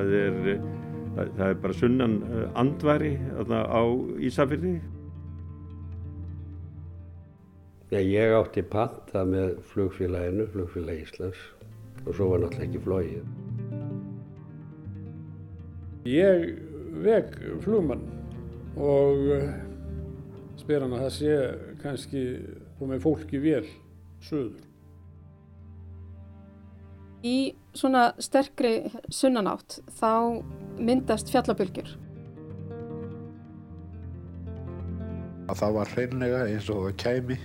Það er, það, það er bara sunnan andværi á Ísafyrði. Já, ég átti panta með flugfélaginu, flugfélag Íslands og svo var náttúrulega ekki flóið. Ég veg flugmann og spyr hann að það sé kannski komið fólki vel söður. Í svona sterkri sunnanátt þá myndast fjallabölgjur. Það var hreinlega eins og það kæmi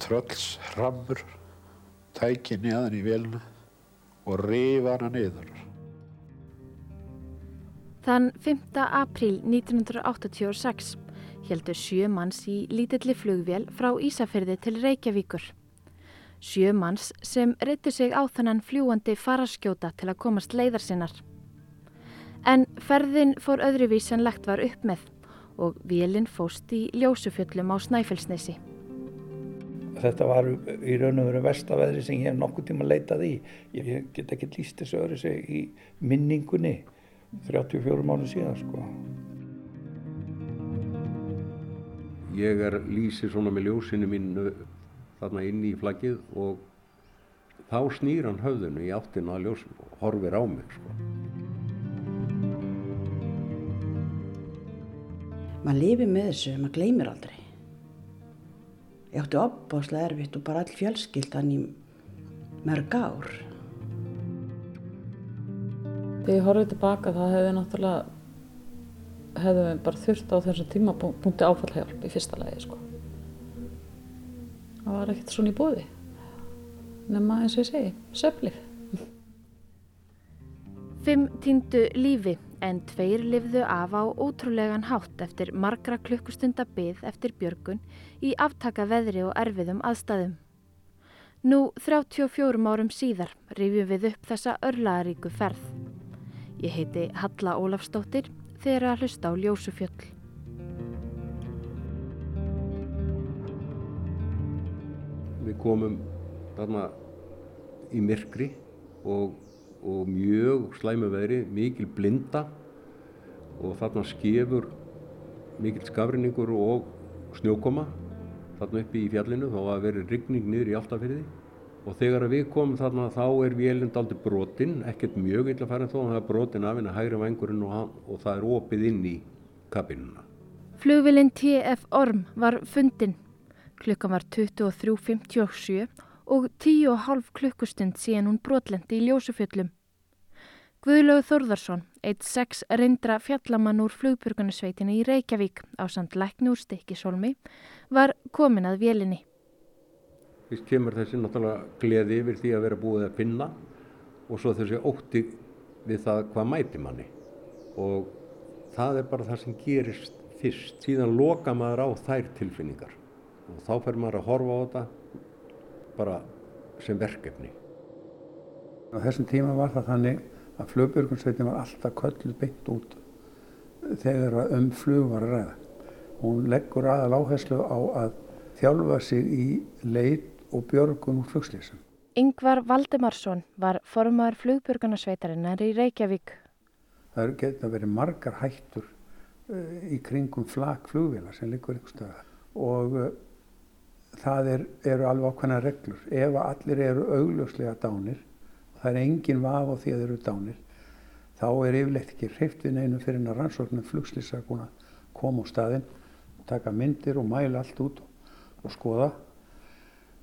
trölls hrammur tæki neðan í velna og rifa hana niður. Þann 5. apríl 1986 heldur sjö manns í lítilli flugvél frá Ísafyrði til Reykjavíkur. Sjö manns sem reyttu sig á þannan fljúandi faraskjóta til að komast leiðar sinnar. En ferðin fór öðruvís en lagt var upp með og vélinn fóst í ljósufjöllum á Snæfellsnesi. Þetta var í raun og veru vestaveðri sem ég hef nokkuð tíma leitað í. Ég get ekki líst þessu öðru sig í minningunni 34 mánu síðan sko. Ég er lýsið svona með ljósinu mínu þarna inn í flaggið og þá snýr hann höfðinu í áttinu að ljós og horfir á mig sko. Maður lifir með þessu, maður gleymir aldrei. Ég átti opbáslega erfitt og bara all fjölskyldan í mörg ár. Þegar ég horfið tilbaka það hefði náttúrulega hefðum við bara þurft á þessum tímapunkti áfallhjálp í fyrsta lagi sko. Það var ekkert svona í bóði nema eins og ég segi, söflif Fimm týndu lífi en tveir lifðu af á ótrúlegan hátt eftir margra klukkustunda byð eftir björgun í aftaka veðri og erfiðum aðstæðum. Nú 34 árum síðar rifjum við upp þessa örlaðaríku ferð. Ég heiti Halla Ólafstóttir þegar að hlusta á Ljósufjöll. Við komum þarna í myrkri og, og mjög slæmu veðri, mikil blinda og þarna skefur mikil skafrinningur og snjókoma þarna uppi í fjallinu þá að veri rigning niður í alltafyrði og þegar við komum þarna þá er vélind aldrei brotinn, ekkert mjög illa færið þó að það er brotinn af henni hægri vangurinn og, og það er opið inn í kabinuna. Flugvilinn TF Orm var fundinn. Klukkan var 23.57 og 10,5 klukkustund síðan hún brotlendi í ljósufjöllum. Guðlögu Þórðarsson, eitt sex reyndra fjallamann úr flugbjörgunasveitinu í Reykjavík á samt lækni úr stikkisólmi, var komin að vélinni. Fyrst kemur þessi náttúrulega gleði yfir því að vera búið að finna og svo þessi ótti við það hvað mæti manni og það er bara það sem gerist fyrst. Síðan loka maður á þær tilfinningar og þá fer maður að horfa á þetta bara sem verkefni. Á þessum tíma var það þannig að flugbjörgunsveitin var alltaf kölluð beint út þegar um flug var að ræða. Hún leggur aðal áherslu á að þjálfa sig í leit og björgun úr flugslýsum. Yngvar Valdemarsson var formar flugbjörgunarsveitarinnar í Reykjavík. Það geta verið margar hættur uh, í kringum flag flugvila sem liggur ykkur stöða og uh, það er, eru alveg ákveðna reglur. Ef allir eru augljóslega dánir, það er engin vaf á því að þeir eru dánir, þá er yfirleitt ekki hreift við neinu fyrir að rannsóknum flugslýsa koma á staðinn, taka myndir og mæla allt út og skoða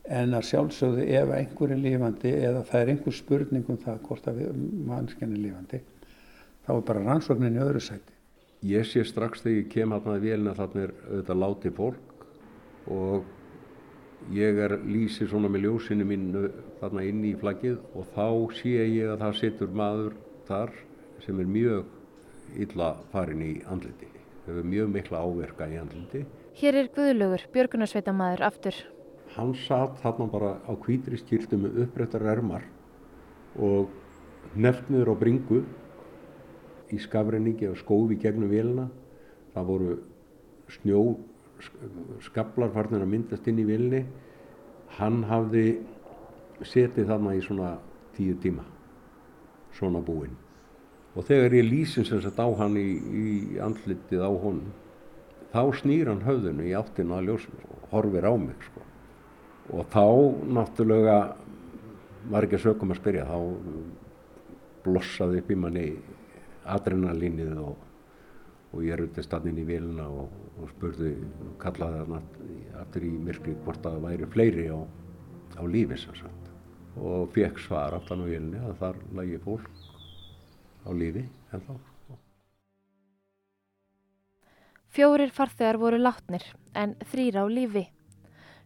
en að sjálfsögðu ef einhver er lífandi eða það er einhver spurning um það hvort að mannskjan er lífandi þá er bara rannsóknin í öðru sæti. Ég sé strax þegar ég kem að vélina þarna er auðvitað láti fólk og ég er lýsið svona með ljósinu mínu þarna inn í flaggið og þá sé ég að það situr maður þar sem er mjög illa farin í andliti. Hefur mjög mikla áverka í andliti. Hér er Guðlugur, björgunarsveitamæður aftur hann satt þarna bara á hvítri skýrtu með upprættar ermar og nefnir á bringu í skafrenningi og skófi gegnum vélina það voru snjó skablar farnir að myndast inn í vélini hann hafði setið þarna í svona tíu tíma svona búinn og þegar ég lýsin sem sagt á hann í, í andlitið á honum þá snýr hann höfðinu í áttina að ljósum og horfir á mig sko. og þá náttúrulega var ekki að sögum að spyrja þá blossaði upp í manni adrenalínið og, og ég rutist allir í vilna og, og spurði, kallaði hann aftur í myrkri hvort það væri fleiri á, á lífi sem sagt og fekk svar aftan á vilni að þar lagi fólk á lífi en þá. Fjórir farþegar voru látnir en þrýra á lífi.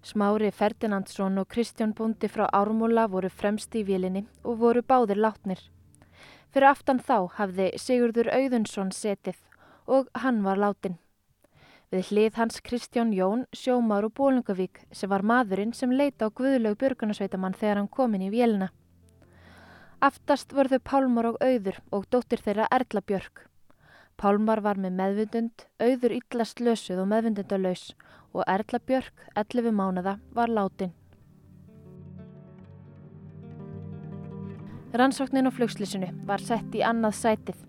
Smári Ferdinandsson og Kristján Búndi frá Ármúla voru fremst í vélinni og voru báðir látnir. Fyrir aftan þá hafði Sigurður Auðunsson setið og hann var látin. Við hlið hans Kristján Jón, sjómar og Bólungavík sem var maðurinn sem leita á Guðlaug Björgunarsveitamann þegar hann komin í vélina. Aftast voru þau Pálmar og Auður og dóttir þeirra Erla Björk. Pálmar var með meðvundund, Auður illa slösuð og meðvundundalaus og Erla Björk, 11 mánada, var látin. Rannsóknin á flugslýsinu var sett í annað sætið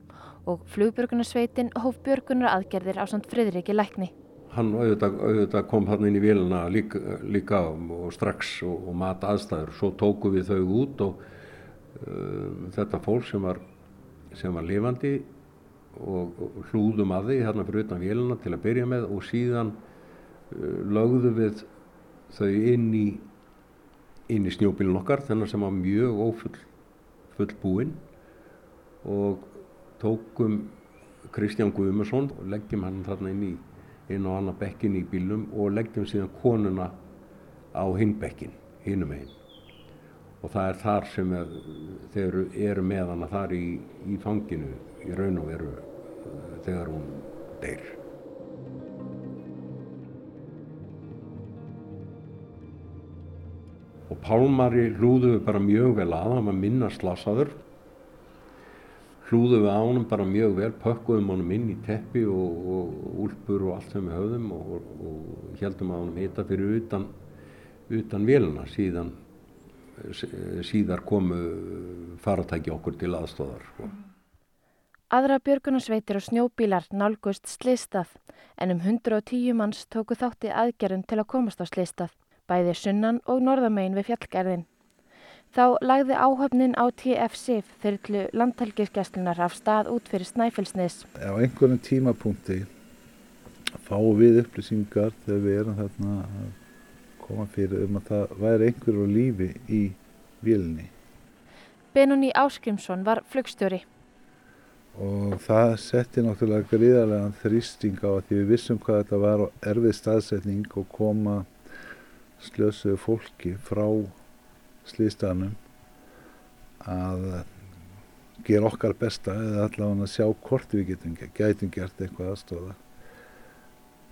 og flugbjörgunarsveitin hóf björgunar aðgerðir á samt friðriki lækni. Hann auðvitað, auðvitað kom hann inn í vélina líka, líka og strax og, og mat aðstæður. Svo tóku við þau út og uh, þetta fólk sem var, sem var lifandi og, og hlúðum að því hérna fyrir utan vélina til að byrja með og síðan uh, lögðu við þau inn í, inn í snjóbílun okkar þennan sem var mjög ófull fullbúinn og tókum Kristján Guðmursson og leggjum hann þarna inn, í, inn á annar bekkin í bílum og leggjum síðan konuna á hinn bekkin, hinnum einn. Og það er þar sem er, þeir eru með hana þar í, í fanginu í raun og veru þegar hún deyr. Og Pálmari hlúðu við bara mjög vel að, hann var minna slasaður hlúðum við á honum bara mjög vel, pökkuðum honum inn í teppi og, og úlpur og allt sem við höfðum og, og, heldum að honum hita fyrir utan, utan vélina síðan síðar komu faratæki okkur til aðstóðar. Sko. Aðra björgunarsveitir og snjóbílar nálgust slistað en um 110 manns tóku þátti aðgerðum til að komast á slistað, bæði sunnan og norðamegin við fjallgerðin. Þá lagði áhöfnin á TF-SIF þyrlu landhelgisgæslunar af stað út fyrir Snæfellsnes. Á einhvern tímapunkti fáum við upplýsingar þegar við erum þarna að koma fyrir um að það væri einhverju lífi í vilni. Benóni Áskrimsson var flugstjóri. Og það setti náttúrulega gríðarlega þrýsting á að því við vissum hvað þetta var erfið staðsetning og koma slösuðu fólki frá slýstanum að gera okkar besta eða allavega að sjá hvort við getum gætum gert eitthvað aðstofa.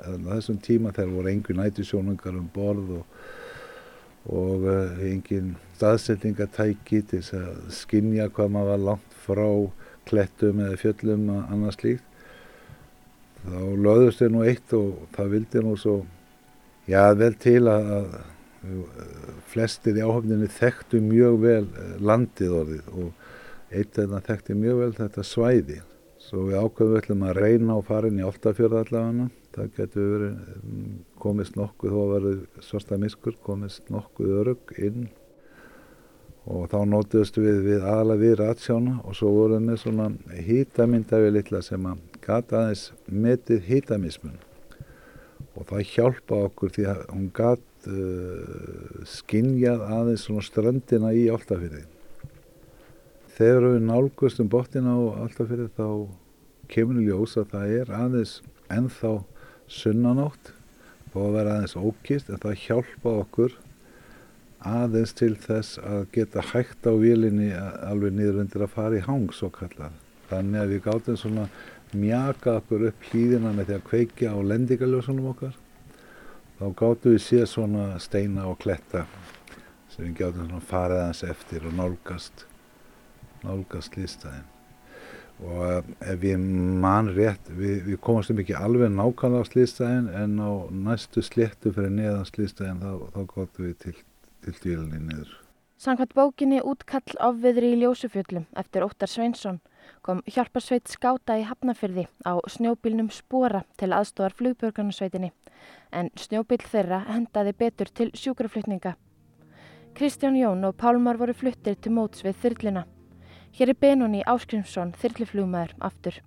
Þannig að þessum tíma þegar voru engin nætisjónungar um borð og, og uh, engin staðsetningatæki til að skinja hvað maður var langt frá klettum eða fjöllum að annars líkt. Þá löðust þau nú eitt og það vildi nú svo, já vel til að flestir í áhafninni þekktu mjög vel landið orðið og eitt af þetta þekkti mjög vel þetta svæði. Svo við ákveðum við ætlum að reyna á farin í Oltafjörða allavega. Það getur verið komist nokkuð, þó að verið svarta miskur, komist nokkuð örug inn og þá nótuðust við við aðalega við ratsjána og svo voruð með svona hýtamyndafi litla sem að gata aðeins metið hýtamismun og það hjálpa okkur því að hún gat skinjað aðeins svona ströndina í Áltafyrði. Þegar við nálgustum bottina á Áltafyrði þá kemur ljós að það er aðeins ennþá sunnanátt og að vera aðeins ókist en það hjálpa okkur aðeins til þess að geta hægt á vélinni alveg niður undir að fara í hang svo kallar. Þannig að við gáttum svona mjaka okkur upp hlýðina með því að kveikja á lendingaljósunum okkar. Þá gáttum við séð svona steina og kletta sem við gáttum svona farið aðeins eftir og nálgast, nálgast lístæðin. Og ef ég man rétt, við, við komumstum ekki alveg nákvæmlega á slýstæðin en á næstu sléttu fyrir neðan slýstæðin þá, þá gáttum við til til dýrlinni niður. Sankvæmt bókinni Útkall ofviðri í Ljósufjöllum eftir Óttar Sveinsson kom hjálparsveit skáta í Hafnafyrði á snjóbílnum Spora til aðstóðar flugbjörgunarsveitinni en snjóbíl þeirra hendaði betur til sjúkraflutninga. Kristján Jón og Pálmar voru fluttir til móts við þyrlina. Hér er Benóni Áskrimsson, þyrliflugmaður, aftur.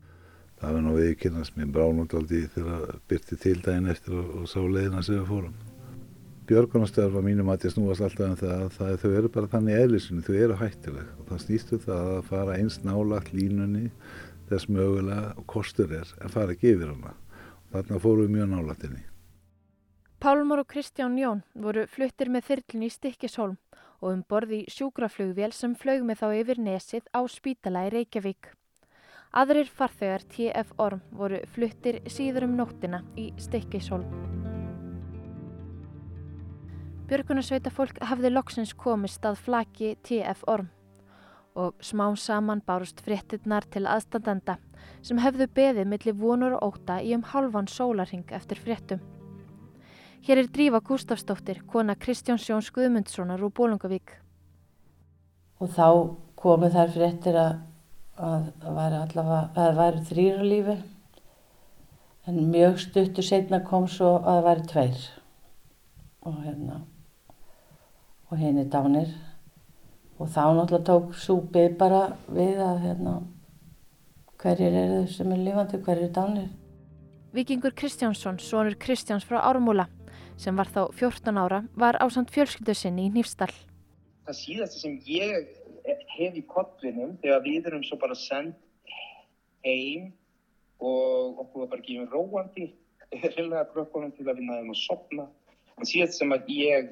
Það var nú viðkynast mér bránúndaldi þegar byrti til daginn eftir og, og sá leiðina sem við fórum. Björgunarstörfa mínum að ég snúast alltaf um það að það, þau eru bara þannig eðlisinu, þau eru hættileg og það snýstu um það að fara eins nálagt línunni þess mögulega og kostur er en fara ekki yfir hana. Þarna fórum við mjög nálagt inn í. Pálmar og Kristján Jón voru fluttir með þyrlun í Stikkishólm og um borði sjúkraflugvél sem flög með þá yfir nesið á spítala í Reykjavík. Aðrir farþegar TF Orm voru fluttir síður um nóttina í Stikkishólm. Björgunarsveita fólk hafði loksins komist að flaki TF Orm og smá saman bárust fréttinnar til aðstandanda sem hefðu beðið millir vonur og óta í um halvan sólarhing eftir fréttum. Hér er Drífa Gustafsdóttir, kona Kristján Sjóns Guðmundssonar úr Bólungavík. Og þá komu þær fréttir að það væri allavega, að það væri þrýra lífi en mjög stuttur setna kom svo að það væri tveir og hérna og henni dánir og þá náttúrulega tók súpið bara við að hérna hverjir eru þau sem er lífandi, hverjir er dánir. Vikingur Kristjánsson, sonur Kristjáns frá Ármúla sem var þá 14 ára, var ásand fjölskyldu sinni í Nýfstall. Það síðasta sem ég hef í kottvinum þegar við erum svo bara sendt heim og okkur var bara gefið róandi reyðlega krökkunum til að við næðum að sopna. Það síðast sem að ég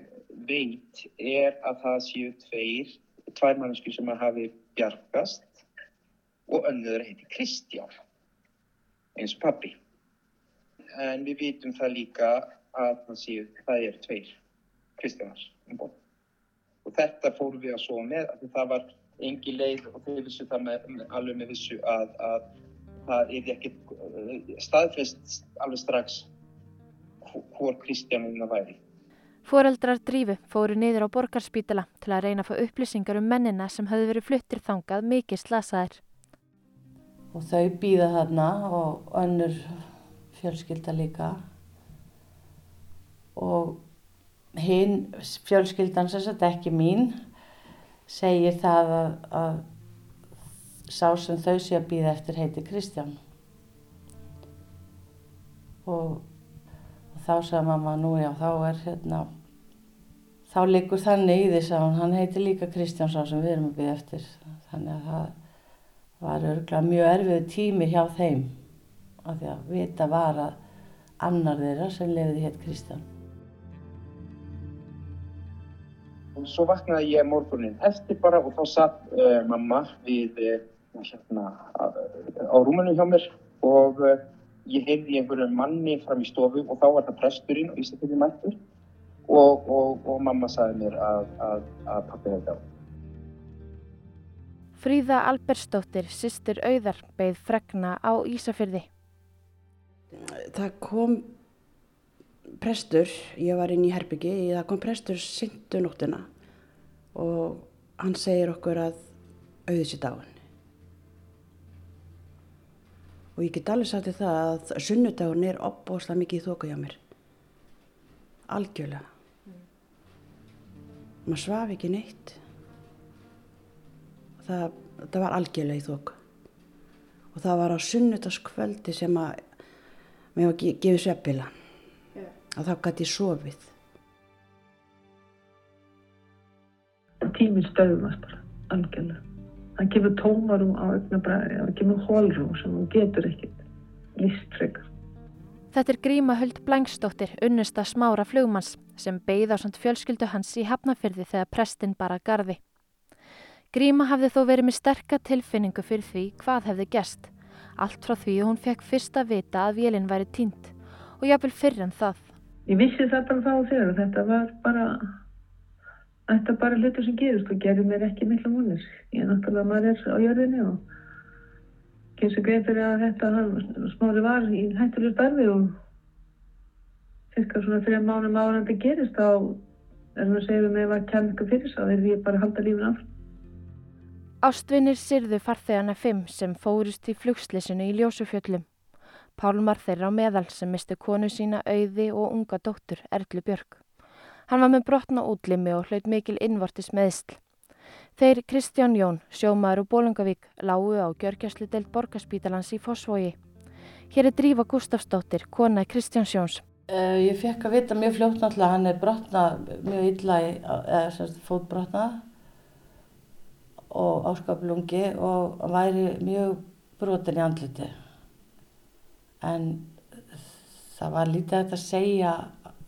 veit er að það séu tveir, tvær mannesku sem að hafi bjargast og önnur heiti Kristján eins og pappi. En við vitum það líka að það séu, það eru tveir kristjanar um bóð. Og þetta fórum við að svo með, að það var engi leið og þau vissu það með, alveg með vissu að, að það er ekki staðfest alveg strax hvor kristjanina væri. Fóreldrar drífu fóru niður á borgarspítala til að reyna að fá upplýsingar um mennina sem hafði verið fluttir þangað mikið slasaðir. Og þau býða þarna og önnur fjölskylda líka og hinn fjölskyldan sem þetta ekki mín segir það að, að sá sem þau sé að býða eftir heiti Kristján. Og, og þá sagði mamma nú já þá er hérna þá liggur þannig í þess að hann heiti líka Kristján sá sem við erum að býða eftir. Þannig að það var örgulega mjög erfið tími hjá þeim af því að vita var að annar þeirra sem lefði hétt Kristján og svo vaknaði ég morgunin eftir bara og þá satt uh, mamma við uh, hérna á, á rúmunu hjá mér og uh, ég heyrði einhverju manni fram í stofu og þá var það presturinn og Ísafjörði mættur og, og, og mamma sagði mér að, að, að pappi hefði á. Fríða Albersdóttir, sýstur auðar, beigð fregna á Ísafjörði. Það kom prestur, ég var inn í herbyggi, það kom prestur syndu nóttina og hann segir okkur að sér dáin. Og ég get alveg sagt því það að sunnudagun er opbóslega mikið í þóku hjá mér. Algjörlega. Maður svaf ekki neitt. Það, það var algjörlega í þóku. Og það var á sunnudaskvöldi sem að mér var gefið sveppila að þá gæti ég sofið. Tíminn stöðumast bara, algjörlega. Hann kemur tómarum á augnabræði, hann kemur hólrum sem hann getur ekkert listfrekar. Þetta er Gríma Huld Blængstóttir, unnusta smára flugmanns sem beigð á samt fjölskyldu hans í Hafnafyrði þegar prestinn bara gardi. Gríma hafði þó verið með sterka tilfinningu fyrir því hvað hefði gest. Allt frá því hún fekk fyrsta vita að vélinn væri tínt og jáfnvel fyrir en það. Ég vissi það bara þá og þegar og þetta var bara, þetta bara hlutur sem gerist og gerir mér ekki miklu múnir. Ég er náttúrulega maður er á jörðinni og kemst að greið fyrir að þetta smári var í hættulegur starfi og cirka svona þrjá mánum ára en þetta gerist þá er það að segja við mig að kemja eitthvað fyrir að þeir við bara halda lífin af. Ástvinir sirðu farþegana fimm sem fórust í flugslissinu í Ljósufjöllum. Pálmar þeirra á meðal sem mistu konu sína auði og unga dóttur Erlu Björg. Hann var með brotna útlimi og hlaut mikil innvortis meðsl. Þeir Kristján Jón, sjómaður og Bólangavík, lágu á gjörgjæslu deilt borgarspítalans í Fossvogi. Hér er Drífa Gustafsdóttir, kona Kristjáns Jóns. Uh, ég fekk að vita mjög fljótt náttúrulega hann er brotnað mjög illa í, eða semst fótbrotnað og áskaplungi og væri mjög brotin í andliti. En það var lítið að þetta segja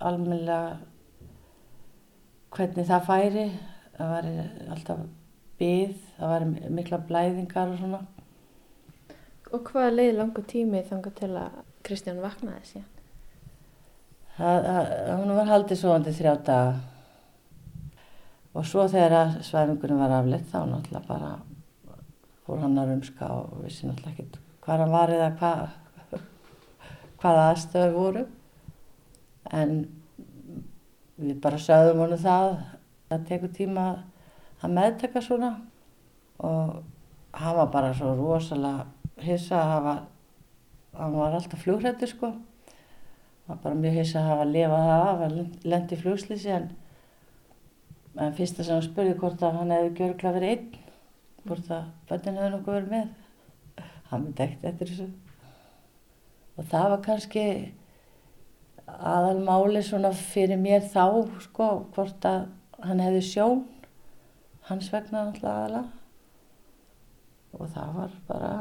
almennilega hvernig það færi. Það var alltaf byð, það var mikla blæðingar og svona. Og hvað leiði langu tími þangar til að Kristján vaknaði síðan? Það, það, hún var haldið svoandi þrjá daga og svo þegar svæfingunum var aflitt þá náttúrulega bara fór hann að rumska og vissi náttúrulega ekkert hvað hann var eða hvað hvaða aðstöðu voru. En við bara sögðum honum það það tekur tíma að meðtaka svona. Og hann var bara svo rosalega hissa hann var alltaf flugrættur sko. Var bara mjög hissa að hafa að lifa það af að lendi í flugslýsi en, en fyrsta sem hann spurði hvort að hann hefði gjörgla verið einn hvort að bönnin hefði nokkuð verið með. Hann myndi ekkert eftir þessu og það var kannski aðalmáli svona fyrir mér þá sko hvort að hann hefði sjón hans vegna alltaf aðala og það var bara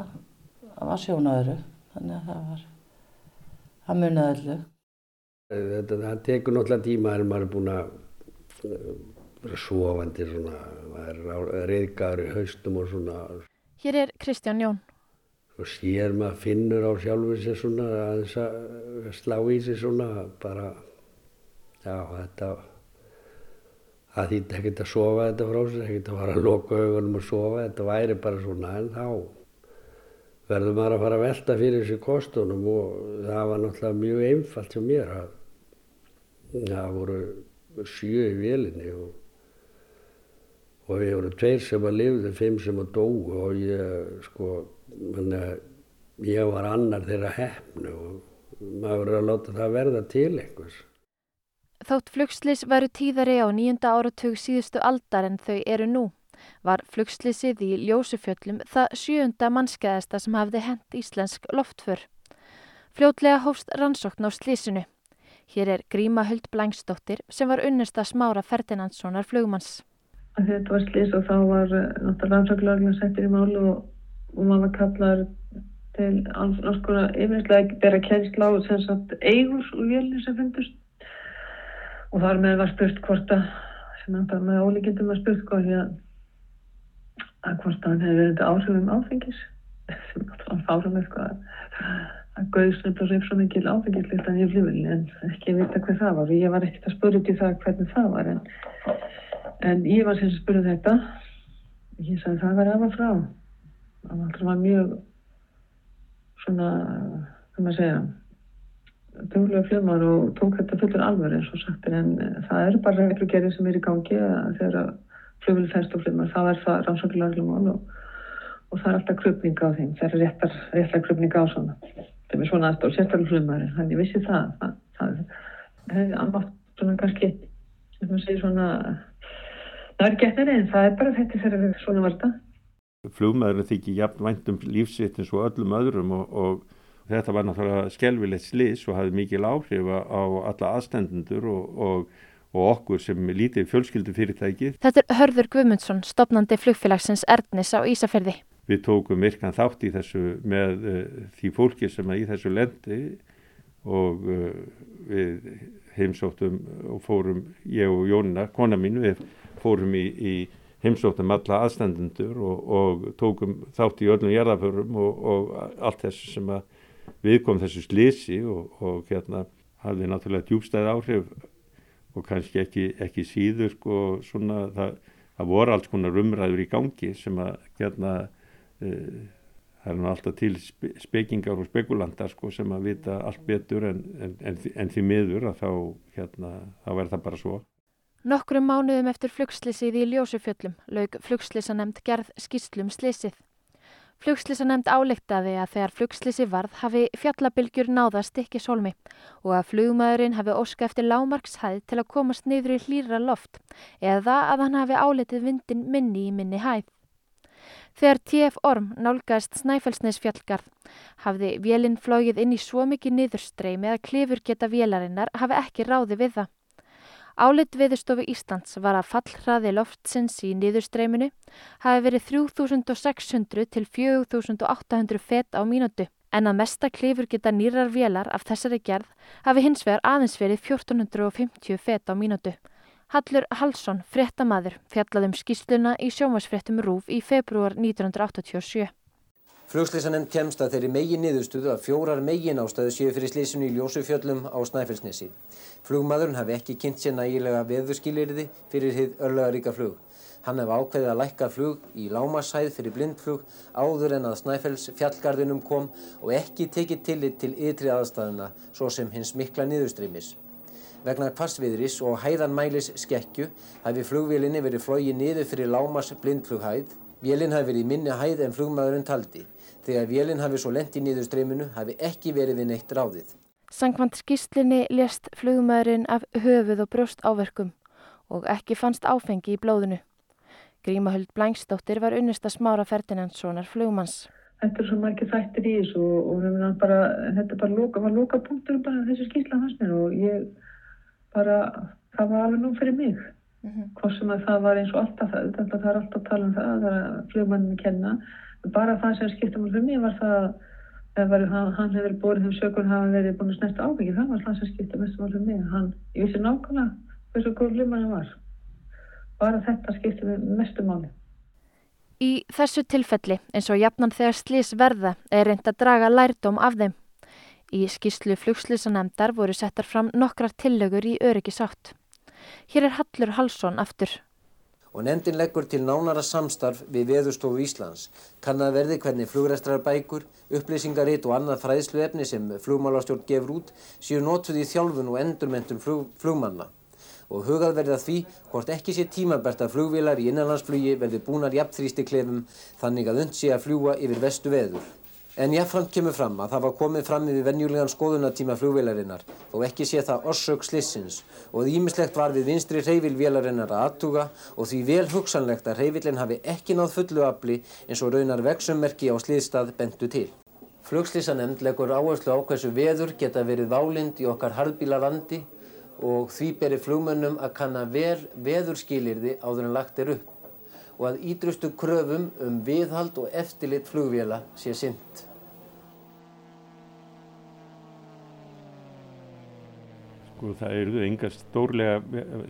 það var sjónaöru þannig að það var það munið öllu Þetta, það tekur náttúrulega tíma en maður er búin að vera sofandi svona, maður er reyðgar í haustum og svona. Hér er Kristján Jón. Svo sér maður finnur á sjálfur sér svona aðeins að slá í sig svona bara, já þetta, það þýtti ekkert að sofa þetta frá sér, ekkert að fara að loka augunum og sofa, þetta væri bara svona en þá verður maður að fara að velta fyrir þessu kostunum og það var náttúrulega mjög einfalt sem mér að það voru sjö í vélinni og, og við vorum tveir sem að lifði, fimm sem að dó og ég sko, manna, ég var annar þeirra hefnu og maður verður að láta það verða til einhvers. Þótt flugslis varu tíðari á nýjunda áratug síðustu aldar en þau eru nú var flugslisið í Ljósufjöllum það sjöunda mannskæðasta sem hafði hent íslensk loftför. Fljótlega hófst rannsókn á slísinu. Hér er Gríma Huld Blængsdóttir sem var unnesta smára Ferdinandssonar flugmanns. Þetta var slís og þá var eh, náttúrulega rannsóklarlega settir í málu og, og maður kallar til alls konar yfirlega bera kjensla á sem sagt eigur úr vélni sem fundust. Og þar með var spurt hvort að sem náttúrulega með ólíkindum var spurt hvort að, að hvort að hann hefði verið áhrifum áfengis. Sem náttúrulega fárum eitthvað að gauðsnöfn og reyf svo mikil áfengislistan í fljóðinni en ekki vita hvað það var. Og ég var ekkert að spyrja til það hvernig það var en, en ég var sem að spyrja þetta. Og ég sagði það var af og frá það var mjög svona, hvað maður segja duglega fljóðmar og tók þetta fullur alveg eins og sagt. En það eru bara reglugerðir sem er í gangi þegar fljóðvili fennst og fljóðmar þá er það rannsóknulega og, og það er alltaf krupninga á þeim það er réttar, réttar krupninga á svona. Sem er svona aðstóð sérstaklega flumari þannig ég vissi það það, það hefði anmátt svona kannski sem maður segir svona nærgetnari en það er bara þetta þegar svona var þetta Flugmaðurinn þykir jafn væntum lífsitt eins og öllum öðrum og, og þetta var náttúrulega skelvilegt slis og hafði mikil áhrif á alla aðstendendur og, og, og okkur sem lítið fjölskyldu fyrirtæki. Þetta er Hörður Guðmundsson, stopnandi flugfélagsins Erdnis á Ísafjörði við tókum virkan þátt í þessu með uh, því fólki sem er í þessu lendi og uh, við heimsóttum og fórum, ég og Jónina, kona mín, við fórum í, í heimsóttum alla aðstendendur og, og tókum þátt í öllum jarðaförum og, og allt þessu sem viðkom þessu slisi og, og hérna hafði náttúrulega djúbstæð áhrif og kannski ekki, ekki síður sko svona það, það voru alls konar umræður í gangi sem að hérna Eh, það er nú alltaf til spekingar og spekulantar sko, sem að vita allt betur en, en, en, en því miður að þá, hérna, þá verður það bara svo. Nokkrum mánuðum eftir flugslýsið í Ljósufjöllum laug flugslýsanemnd gerð skýslum slýsið. Flugslýsanemnd álektaði að þegar flugslýsi varð hafi fjallabylgjur náðast ekki sólmi og að flugmaðurinn hafi óska eftir lámarkshæð til að komast niður í hlýra loft eða að hann hafi áletið vindin minni í minni hæð. Þegar TF Orm nálgæðist Snæfellsnes fjallgarð hafði vélinn flógið inn í svo mikið niðurstreymi að klifur geta vélarinnar hafi ekki ráði við það. Álit viðstofu Íslands var að fallhraði loftsins í niðurstreyminu hafi verið 3600 til 4800 fet á mínútu en að mesta klifur geta nýrar vélar af þessari gerð hafi hins vegar aðeins verið 1450 fet á mínútu. Hallur Hallsson, fréttamaður, fjallaðum skýsluna í sjómasfréttum RÚF í februar 1987. Flugslýsanemnd kemst að þeirri megin niðurstuðu að fjórar megin ástæðu séu fyrir slýsinu í Ljósufjöllum á Snæfellsnesi. Flugmaðurinn hafi ekki kynnt sér nægilega veðurskilirði fyrir hið örlega flug. Hann hef ákveðið að lækka flug í lámasæð fyrir blindflug áður en að Snæfells fjallgarðinum kom og ekki tekið tillit til ytri aðstæðuna svo sem hins mikla niðurstreymis. Vegna kvassviðris og hæðanmælis skekju hafi flugvélinni verið flóið niður fyrir lámas blindflughæð. Vélinn hafi verið minni hæð en flugmaðurinn taldi. Þegar vélinn hafi svo lent í niðurstreyminu hafi ekki verið við neitt ráðið. Sankvant skýslinni lést flugmaðurinn af höfuð og brjóst áverkum og ekki fannst áfengi í blóðinu. Grímahöld Blængstóttir var unnista smára Ferdinandssonar flugmanns. Þetta er svo margir þættir í þessu og, og bara, þetta bara loka, var loka punktur bara þessu skýsla hans mér og ég bara, það var alveg nú fyrir mig. Mm -hmm. Hvort sem að það var eins og alltaf það, þetta það er alltaf að tala um það, það er að flugmannin kenna bara það sem skipta mér fyrir mig var það að hann, hann hefur borðið þeim sökur hafa verið búin að snerta ábyggi það var það sem skipta mér fyrir mig. Hann, ég vissi nákvæmlega hversu góð hlumann hann var. Bara þetta skipta mér mestu máli. Í þessu tilfelli eins og jafnan þegar slís verða er reynd að draga lærdóm af þeim. Í skýrslu flugslýsanemdar voru settar fram nokkrar tillögur í öryggisátt Hér er Hallur Halsson aftur og nefndin leggur til nánara samstarf við Veðurstofu Íslands. Kann að verði hvernig flugræstrarbækur, upplýsingaritt og annað fræðsluefni sem flugmálastjórn gefur út séu nótuð í þjálfun og endurmentun flug, flugmanna. Og hugað verði að því hvort ekki sé tímabært að flugvilar í innanlandsflugi verði búnar jafnþrýsti klefum þannig að und sé að fljúa yfir vestu veður. En jáfnframt kemur fram að það var komið fram yfir venjulegan skoðunatíma flugvélarinnar þó ekki sé það orsök slissins og ímislegt var við vinstri hreyfil vélarinnar að aðtuga og því vel hugsanlegt að hreyfilin hafi ekki náð fullu afli eins og raunar vexummerki á sliðstað bentu til. Flugslissanemnd leggur áherslu á hversu veður geta verið válind í okkar harðbílalandi og því berir flugmönnum að kanna vel veðurskilirði áður en lagt er upp og að ídrustu kröfum um viðhald og eftirlit flugvéla sé synd. Sko það eru enga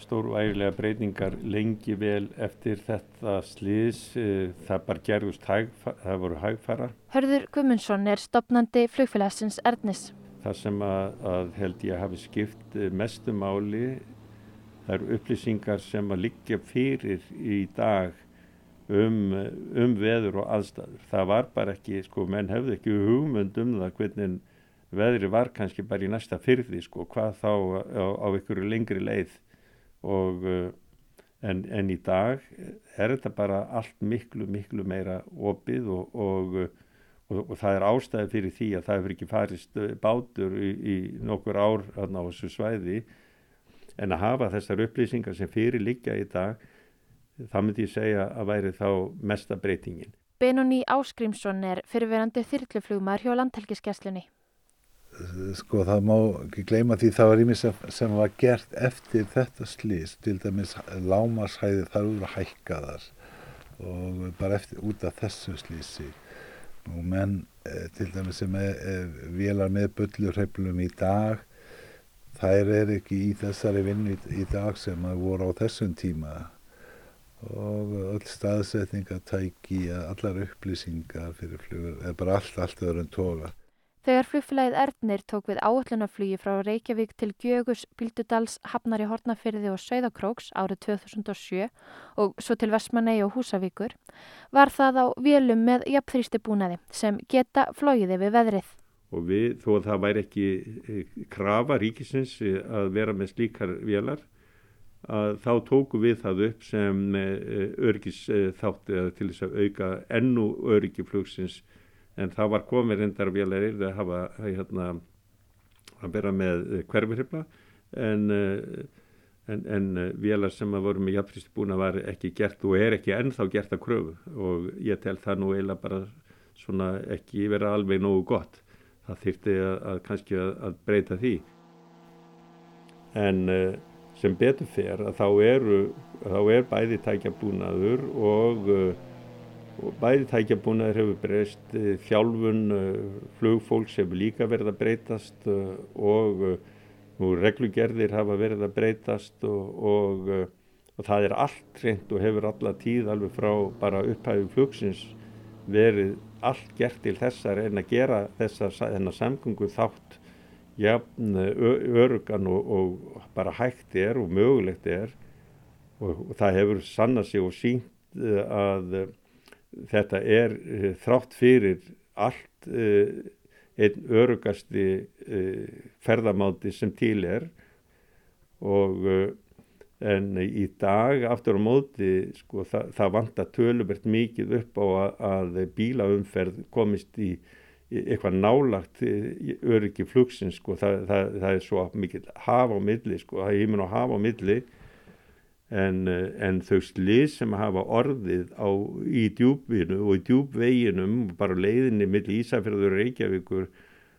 stórvægilega breyningar lengi vel eftir þetta sliðs, eh, það bara gerðust hæg, það voru hægfara. Hörður Gumundsson er stopnandi flugfélagsins Ernis. Það sem að, að held ég hafi skipt eh, mestumáli, það eru upplýsingar sem að liggja fyrir í dag um, um veður og aðstæður. Það var bara ekki, sko, menn hefði ekki hugmynd um það hvernig veðri var kannski bara í næsta fyrði, sko, hvað þá á, á einhverju lengri leið og uh, en, en í dag er þetta bara allt miklu, miklu meira opið og, og, og, og það er ástæði fyrir því að það hefur ekki farist uh, bátur í, í nokkur ár á þessu svæði en að hafa þessar upplýsingar sem fyrir liggja í dag það myndi ég segja að væri þá mesta breytingin. Benóni Áskrimsson er fyrirverandi þyrluflugmaður hjá landhelgiskesslunni. Sko það má ekki gleyma því það var ímis sem var gert eftir þetta slís, til dæmis lámashæði þar úr að hækka þar og bara eftir út af þessu slísi og menn eh, til dæmis sem er, er vélar með bullurheiflum í dag þær er ekki í þessari vinnu í, í dag sem að voru á þessum tíma og öll staðsetningatæki, allar upplýsingar fyrir flugur, eða bara allt, allt öðrum toga. Þegar flugfélagið Erdnir tók við áallunarflugi frá Reykjavík til Gjögus, Bíldudals, Hafnari Hortnafyrði og Sauðakróks árið 2007 og svo til Vestmanei og Húsavíkur, var það á vélum með jafnþrýsti búnaði sem geta flóiði við veðrið. Og við, þó að það væri ekki eh, krafa ríkisins að vera með slíkar vélar, að þá tóku við það upp sem öryggis þátti eða til þess að auka ennu öryggi flugsins. En það var komið reyndar vélæri að hafa hérna, að bera með hverfirhifla en, en, en vélar sem að voru með jafnfrýstu búna var ekki gert og er ekki ennþá gert að kröfu. Og ég tel það nú eiginlega bara svona ekki vera alveg nógu gott. Það þýrti að, að kannski að, að breyta því. En sem betur fer að þá eru þá er bæði tækjabúnaður og, og bæði tækjabúnaður hefur breyst þjálfun flugfólks hefur líka verið að breytast og nú reglugerðir hafa verið að breytast og, og, og það er allt reynd og hefur alla tíð alveg frá bara upphæfi flugsins verið allt gert til þessar en að gera þessar samgöngu þátt jafn örugan og, og bara hægt er og mögulegt er. Og, það hefur sannað sig og sínt að þetta er þrátt fyrir allt einn örugasti ferðamáti sem til er. Og en í dag aftur á móti sko, það, það vantar tölubert mikið upp á að, að bílaumferð komist í eitthvað nálagt öryggi flugsins sko, það, það, það er svo mikið hafa á milli, sko, það er hímin á hafa á milli en, en þau slið sem hafa orðið á, í djúbvinu og í djúbveginum, bara leiðinni milli Ísafjörður Reykjavíkur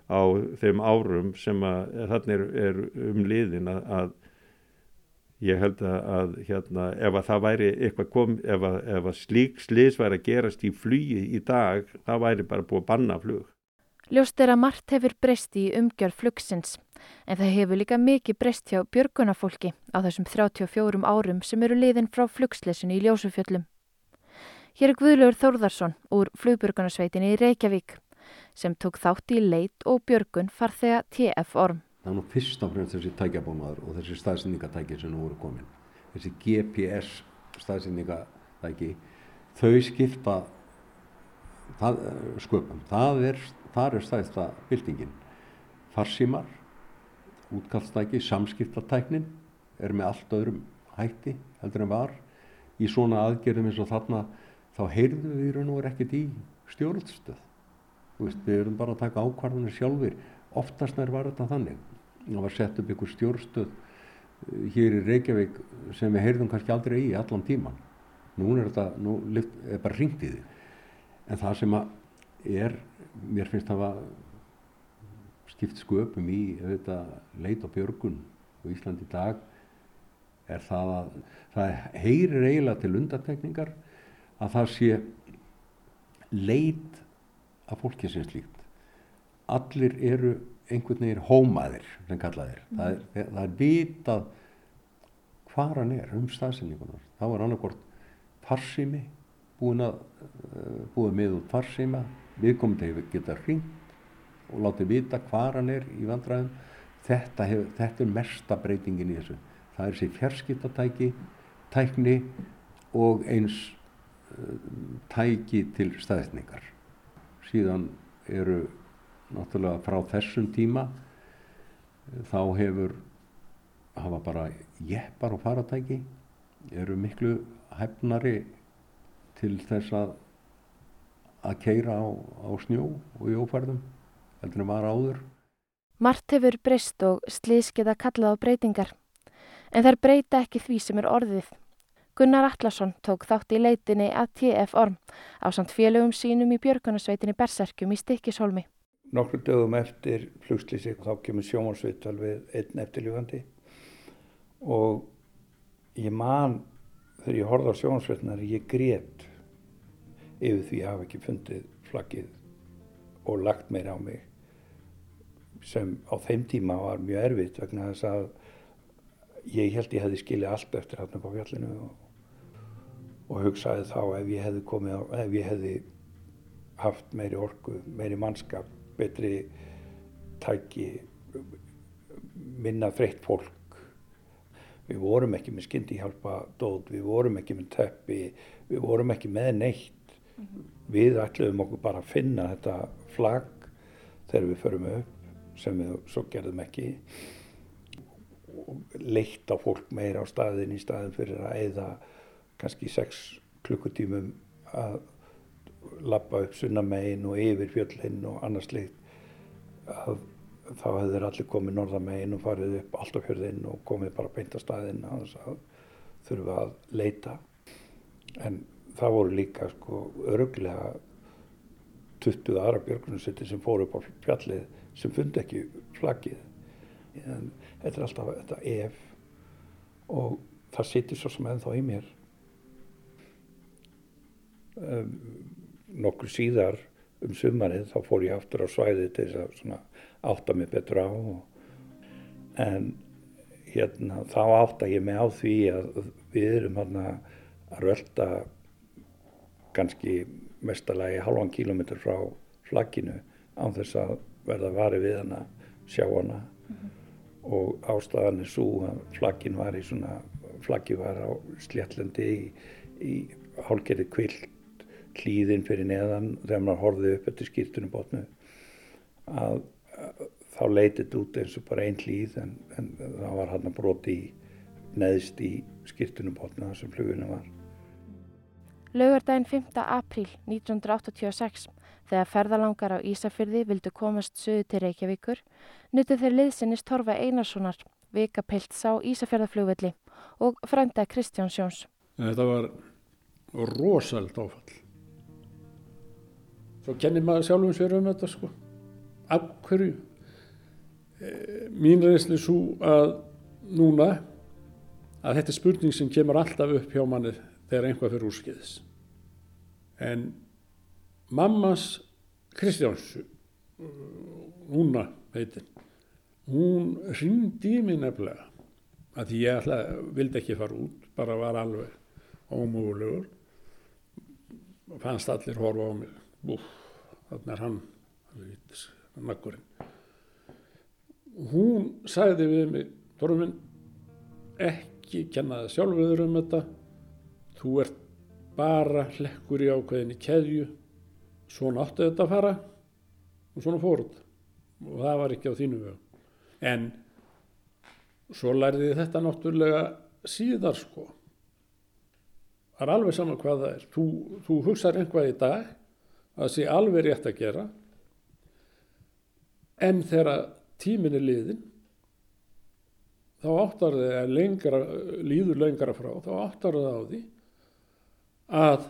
á þeim árum sem að þarna er, er um liðin að, að ég held að hérna, ef að það væri eitthvað kom, ef að, ef að slík slis væri að gerast í flugi í dag, það væri bara búið að banna flug. Ljóst er að margt hefur breyst í umgjörð flugsins, en það hefur líka mikið breyst hjá björgunafólki á þessum 34 árum sem eru liðin frá flugslesinu í Ljósufjöllum. Hér er Guðlaugur Þórðarsson úr flugbjörgunarsveitinni í Reykjavík sem tók þátt í leit og björgun farþega TF Orm. Það er nú fyrst og fremst þessi tækjabómaður og þessi staðsendingatæki sem nú eru komin. Þessi GPS staðsendingatæki, þau skipta það, sköpum. Það er, þar er stæðsta byltingin. Farsímar, útkallstæki, samskiptatæknin er með allt öðrum hætti heldur en var. Í svona aðgerðum eins og þarna þá heyrðum við í raun og er ekkert í stjórnstöð. Veist, við erum bara að taka ákvarðanir sjálfur. Oftast nær var þetta þannig. Það var sett upp einhver stjórnstöð hér í Reykjavík sem við heyrðum kannski aldrei í allan tíman. Nú er þetta, nú er bara ringt í því. En það sem að er, mér finnst það að skipt sköpum í auðvitað, leit og björgun á Íslandi í dag er það að það heyrir eiginlega til undantekningar að það sé leit af fólki sem slíkt. Allir eru einhvern veginn hómaðir sem kallaðir. Mm. Það, er, það er vitað hvað hann er um staðsynningunar. Þá er annarkort farsými búin að búið með út farsíma, viðkomandi hefur getað hringt og látið vita hvað hann er í vandræðum. Þetta, hef, þetta er mesta breytingin í þessu. Það er sér fjarskiptatæki, tækni og eins uh, tæki til staðisningar. Síðan eru náttúrulega frá þessum tíma þá hefur hafa bara jeppar og faratæki eru miklu hefnari til þess að að keira á, á snjó og í ófærðum heldur en var áður. Mart hefur breyst og slís geta kallað á breytingar en þær breyta ekki því sem er orðið. Gunnar Allarsson tók þátt í leitinni að TF Orm á samt félögum sínum í björgunarsveitinni Berserkjum í Stikkishólmi. Nokkur dögum eftir flugslýsi þá kemur sjómansvital við einn eftirljúfandi og ég man þegar ég horfði á sjómansvitnar ég grét yfir því að hafa ekki fundið flaggið og lagt meira á mig sem á þeim tíma var mjög erfitt vegna þess að ég held ég hefði skilið allt eftir hann upp á fjallinu og, og hugsaði þá ef ég hefði komið á, ef ég hefði haft meiri orku, meiri mannskap, betri tæki, minna þreytt fólk. Við vorum ekki með skyndihjálpa dót, við vorum ekki með teppi, við vorum ekki með neitt. Mm -hmm. Við ætluðum okkur bara að finna þetta flagg þegar við förum upp sem við svo gerðum ekki og leitt á fólk meira á staðin í staðin fyrir að eða kannski sex klukkutímum að lappa upp sunnamegin og yfir fjöllin og annars leitt að þá hefur allir komið norðamegin og farið upp fjörðin og komið bara beint á staðin að þurfa að leita. En það voru líka sko öruglega 20 aðra björgunarsveitir sem fóru upp á fjallið sem fundi ekki flaggið en þetta er alltaf þetta ef og það situr svo sem ennþá í mér. Um, nokkur síðar um sumarið þá fór ég aftur á svæði til þess að átta mig betur á en hérna þá átta ég mig á því að við erum hérna að rölda kannski mestalagi halvan kílometr frá flagginu án þess að verða varið við hana, sjá hana mm -hmm. og ástæðan er svo að flaggin var í svona, flaggi var á sléttlendi í, í hálgerði kvilt hlýðin fyrir neðan þegar maður horfið upp eftir skýrtunum botnu að, þá leytið út eins og bara einn hlýð en, en það var hann að broti í neðst í skýrtunum botnu þar sem fluginu var. Laugardaginn 5. apríl 1986 þegar ferðalangar á Ísafyrði vildu komast söðu til Reykjavíkur nutu þeir liðsinnist Torfa Einarssonar, vikapilts á Ísafjörðaflugvelli og frænda Kristján Sjóns. Þetta var rosald áfall. Svo kennir maður sjálfum sér um þetta sko. Af hverju? E, mín reynsli svo að núna að þetta er spurning sem kemur alltaf upp hjá manni þegar einhvað fyrir úrskiðis. En mammas Kristjáns, húnna heitin, hún ringdi í mig nefnilega að því ég ætla, vildi ekki fara út, bara var alveg ómúlugur. Fannst allir horfa á mig, þannig er hann, nakkurinn. Hún sagði við mig, Þorfinn, ekki kenna það sjálfur um þetta, Þú ert bara hlekkur í ákveðinni keðju, svona áttu þetta að fara og svona fór þetta og það var ekki á þínu vögu. En svo lærði þetta náttúrulega síðar sko. Það er alveg saman hvað það er. Þú, þú hugsaður einhvað í dag að það sé alveg rétt að gera en þegar tímin er liðin þá áttar að lengra, líður lengra frá, þá áttar þið á því að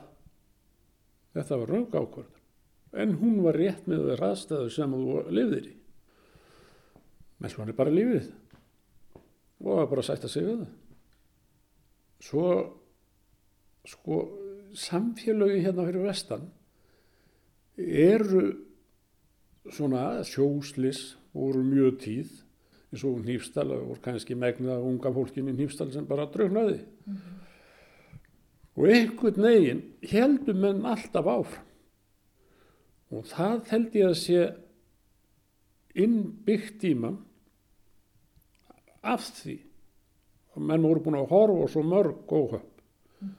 þetta var raung ákvörðan en hún var rétt með það ræðstæðu sem þú lifðir í. Með svona er bara lífið. Og það var bara að sætta sig við það. Svo sko samfélögi hérna fyrir vestan eru svona sjóslis voru mjög tíð eins og nýfstal og voru kannski megnað unga fólkin í nýfstal sem bara draugnaði mm -hmm og einhvern veginn heldum menn alltaf áfram. Og það held ég að sé innbyggt í mann af því. Að menn voru búin að horfa og svo mörg óhöpp mm.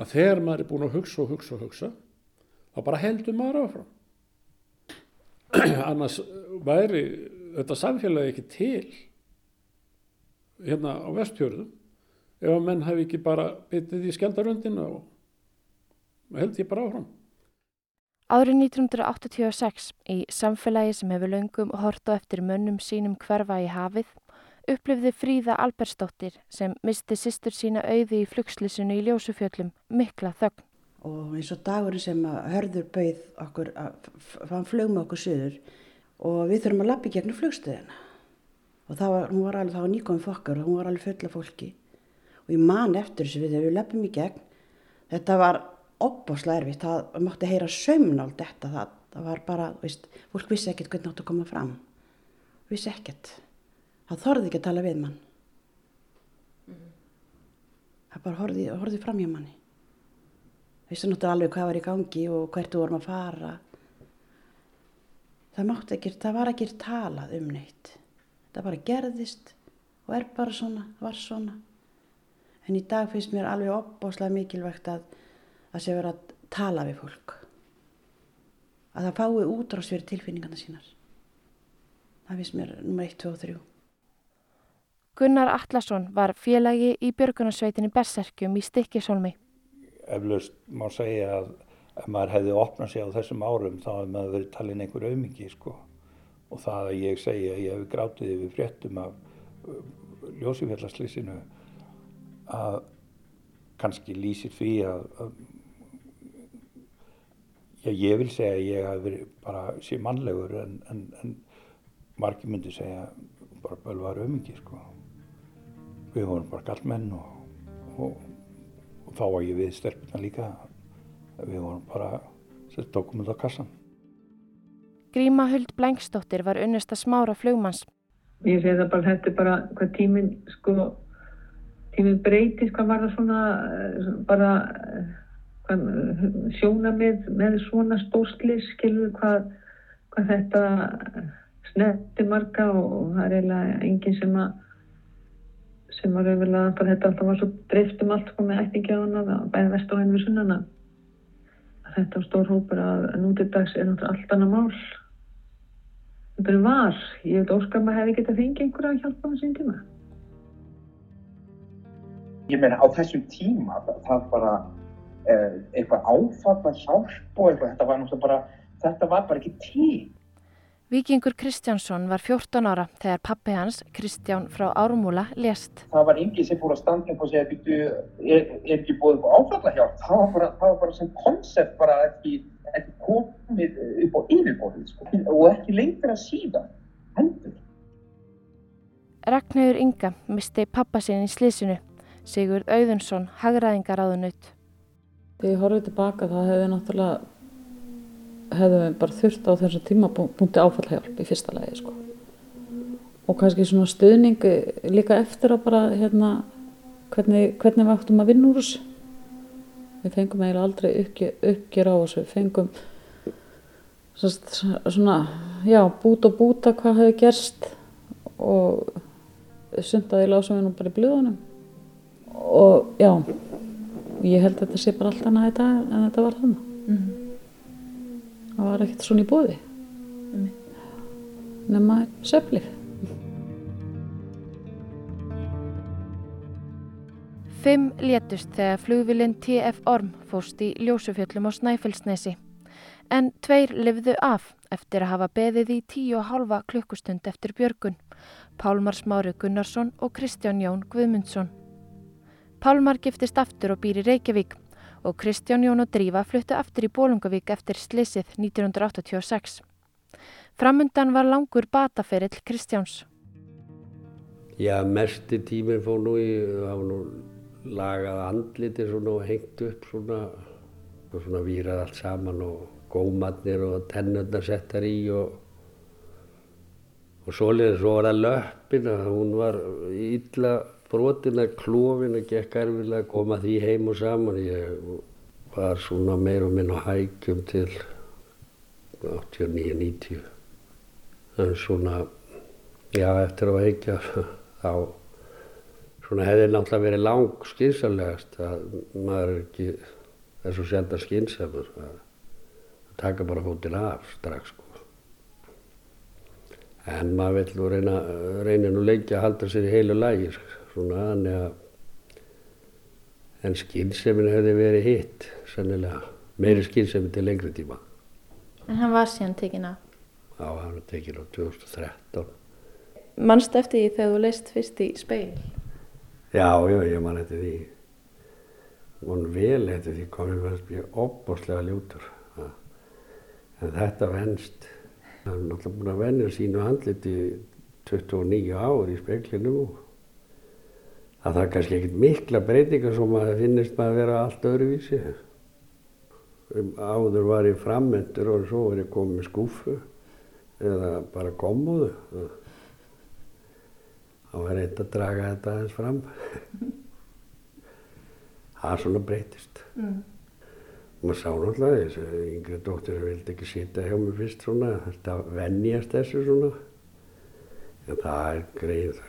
að þegar maður er búin að hugsa og hugsa og hugsa þá bara heldum maður áfram annars væri þetta samfélagi ekki til hérna á vestjörðum ef að menn hafi ekki bara bitið í skjaldaröndina og held ég bara áfram. Árið 1986 í samfélagi sem hefur löngum hort á eftir mönnum sínum hverfa í hafið upplifði Fríða Albersdóttir sem misti sýstur sína auði í flugslisinu í Ljósufjöllum mikla þögn. Og eins og dagurinn sem hörður bauð okkur, hann flög með okkur söður og við þurfum að lappi gegnum flugstöðina. Og það var, var alveg, það var nýkominn fokkar og hún var alveg fulla fólki. Og ég man eftir þessu við þegar við leppum í gegn þetta var opbáslega erfitt. Það mátti heyra sömnáld þetta það, það var bara, veist, fólk vissi ekkert hvernig átt að koma fram. Vissi ekkert. Það þorði ekki að tala við mann. Það bara horfið fram hjá manni vissi náttúrulega alveg hvað var í gangi og hvert þú vorum að fara. Það mátti ekki það var ekki talað um neitt. Það bara gerðist og er bara svona, var svona. En í dag finnst mér alveg opbáslega mikilvægt að það sé verið að tala við fólk. Að það fái útrás fyrir tilfinningarna sínar. Það finnst mér nummer 1, 2 og 3 Gunnar Atlasson var félagi í björgunarsveitinni Berserkjum í Stikkishólmi. Eflaust má segja að ef maður hefði opnað sig á þessum árum þá hefði maður verið talin einhver auðmingi sko. Og það að ég segja að ég hef grátið yfir fréttum af uh, ljósifjallarslýsinu að kannski lýsir því að, að já, ég vil segja að ég hef verið bara sé mannlegur en, en, en margir myndi segja bara bölvar auðmingi sko. Við vorum bara gallmenn og, og, og þá var ég við stelpuna líka. Við vorum bara, tókum við á kassan. Gríma Huld Blengstóttir var unnesta smára flugmanns. Ég segi það bara, þetta er bara hvað tíminn, sko, tíminn breytist, hvað var það svona, eh, bara, eh, hvað, sjóna með, með svona stórslis, skilur hvað, hvað þetta snerti marga og það er eiginlega enginn sem að, sem var auðvitað, bara þetta alltaf var svo dreift um allt, sko, með ættingjáðuna, bæði vest og henni við sunnana. Þetta stór hópur að nútidags er náttúrulega allt annað mál þetta er var. Ég veit óskar maður hefði getað fengið einhverja að hjálpa á þessum tíma. Ég meina á þessum tíma það bara eh, eitthvað áfall að hjálp og eitthvað, þetta var náttúrulega bara, þetta var bara ekki til. Víkingur Kristjánsson var 14 ára þegar pappi hans, Kristján frá Ármúla, lést. Það var enginn sem fór að standa upp og segja, er, er ekki búið upp á áfall að hjálp? Það var bara, það var bara sem koncept bara ekki ekki komið upp á yfirborðið sko. og ekki lengra síðan hendur. Ragnhauður Inga misti pappa sinn í slísinu, Sigurd Auðunsson, hagraðingaráðunaut. Þegar ég horfið tilbaka það hefði náttúrulega hefði við bara þurft á þessum tímabúndi áfallhjálp í fyrsta lagi sko. Og kannski svona stöðning líka eftir að bara hérna hvernig, hvernig við ættum að vinna úr þessu. Við fengum eiginlega aldrei uppgjör á þessu, við fengum svona, já, bút og búta hvað hefði gerst og sundaði lásum við nú bara í blöðunum og já, ég held að þetta sé bara allt annað þetta en þetta var þannig. Mm -hmm það var ekkert svona í bóði mm. nema söflið Fimm létust þegar flugvilinn TF Orm fóst í Ljósufjöllum á Snæfellsnesi. En tveir lifðu af eftir að hafa beðið í tíu og halva klukkustund eftir Björgun, Pálmar Smári Gunnarsson og Kristján Jón Guðmundsson. Pálmar giftist aftur og býr í Reykjavík og Kristján Jón og Drífa fluttu aftur í Bólungavík eftir slissið 1986. Framundan var langur bataferill Kristjáns. Já, mesti tíminn fór nú í, það var nú lagað andliti svona og hengt upp svona og svona výrað allt saman og gómatnir og tennurnar settar í og og svoleiðis svo var það löppin að hún var illa brotin að klófin og gekk erfilega að koma því heim og saman. Ég var svona meir og minn á hækjum til 89-90. En svona, já, eftir að hækja þá svona hefði náttúrulega verið lang skynsalegast að maður er ekki, er svo sjaldan skynsamur að taka bara fótinn af strax sko. En maður vill nú reyna, reyna nú lengi að halda sér í heilu lægir. Svona þannig að en skynnsemin hefði verið hitt sannilega, meiri skynnsemin til lengri tíma. En hann var síðan tekin af? Já, hann var tekin á 2013 Manst eftir því þegar þú leist fyrst í speil? Já, já, ég man eftir því. Og vel eftir því komið fannst mér opbóslega ljútur en þetta venst hann er náttúrulega búin að venja sínu handliti 29 ár í speiklinu og að það er kannski ekkert mikla breytingar sem maður finnist maður að vera allt öðruvísi. Um, áður var ég frammentur og svo var ég komið skúfu eða bara komuðu. Það var reynd að draga þetta aðeins fram. Það svona breytist. Mm. Maður sá náttúrulega þess að yngre dóttir sem vildi ekki sýta hjá mig fyrst svona, þetta vennjast þessu svona. En það er greið,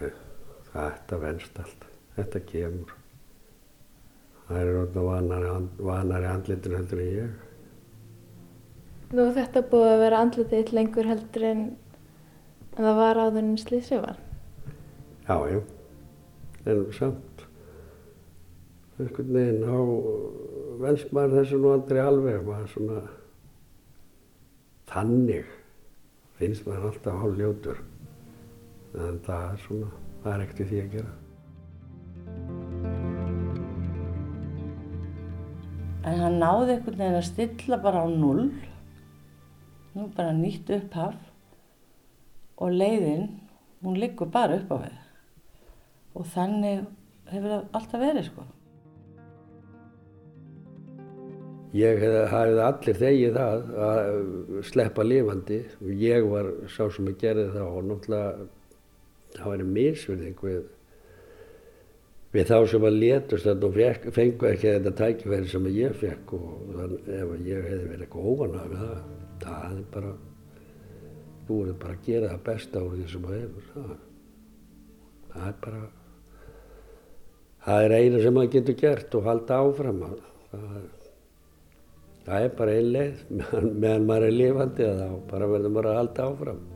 þetta vennst allt þetta kemur. Það er orðin vanari, andlitur heldur en ég. Nú þetta búið að vera andlitið lengur heldur en, það var áður en slísið var? Já, já. en samt einhvern veginn á venst maður þessu nú aldrei alveg maður svona þannig finnst maður alltaf hálf ljótur en það er svona það er ekkert í því að gera En hann náði einhvern veginn að stilla bara á null, nú bara nýtt upphaf og leiðin, hún liggur bara upp á við. Og þannig hefur það alltaf verið sko. Ég hafði allir þegið það að sleppa lifandi og ég var sá sem að gerði það og náttúrulega það væri misverðing við við þá sem að létust þarna og fengu ekki þetta tækifæri sem ég fekk og þannig ef ég hefði verið eitthvað óvanað við það, það er bara, verður bara að gera það besta úr því sem það hefur, það, það er bara, það er eina sem maður getur gert og halda áfram, það, það er bara ein leið, meðan maður er lifandi þá bara verður maður að halda áfram.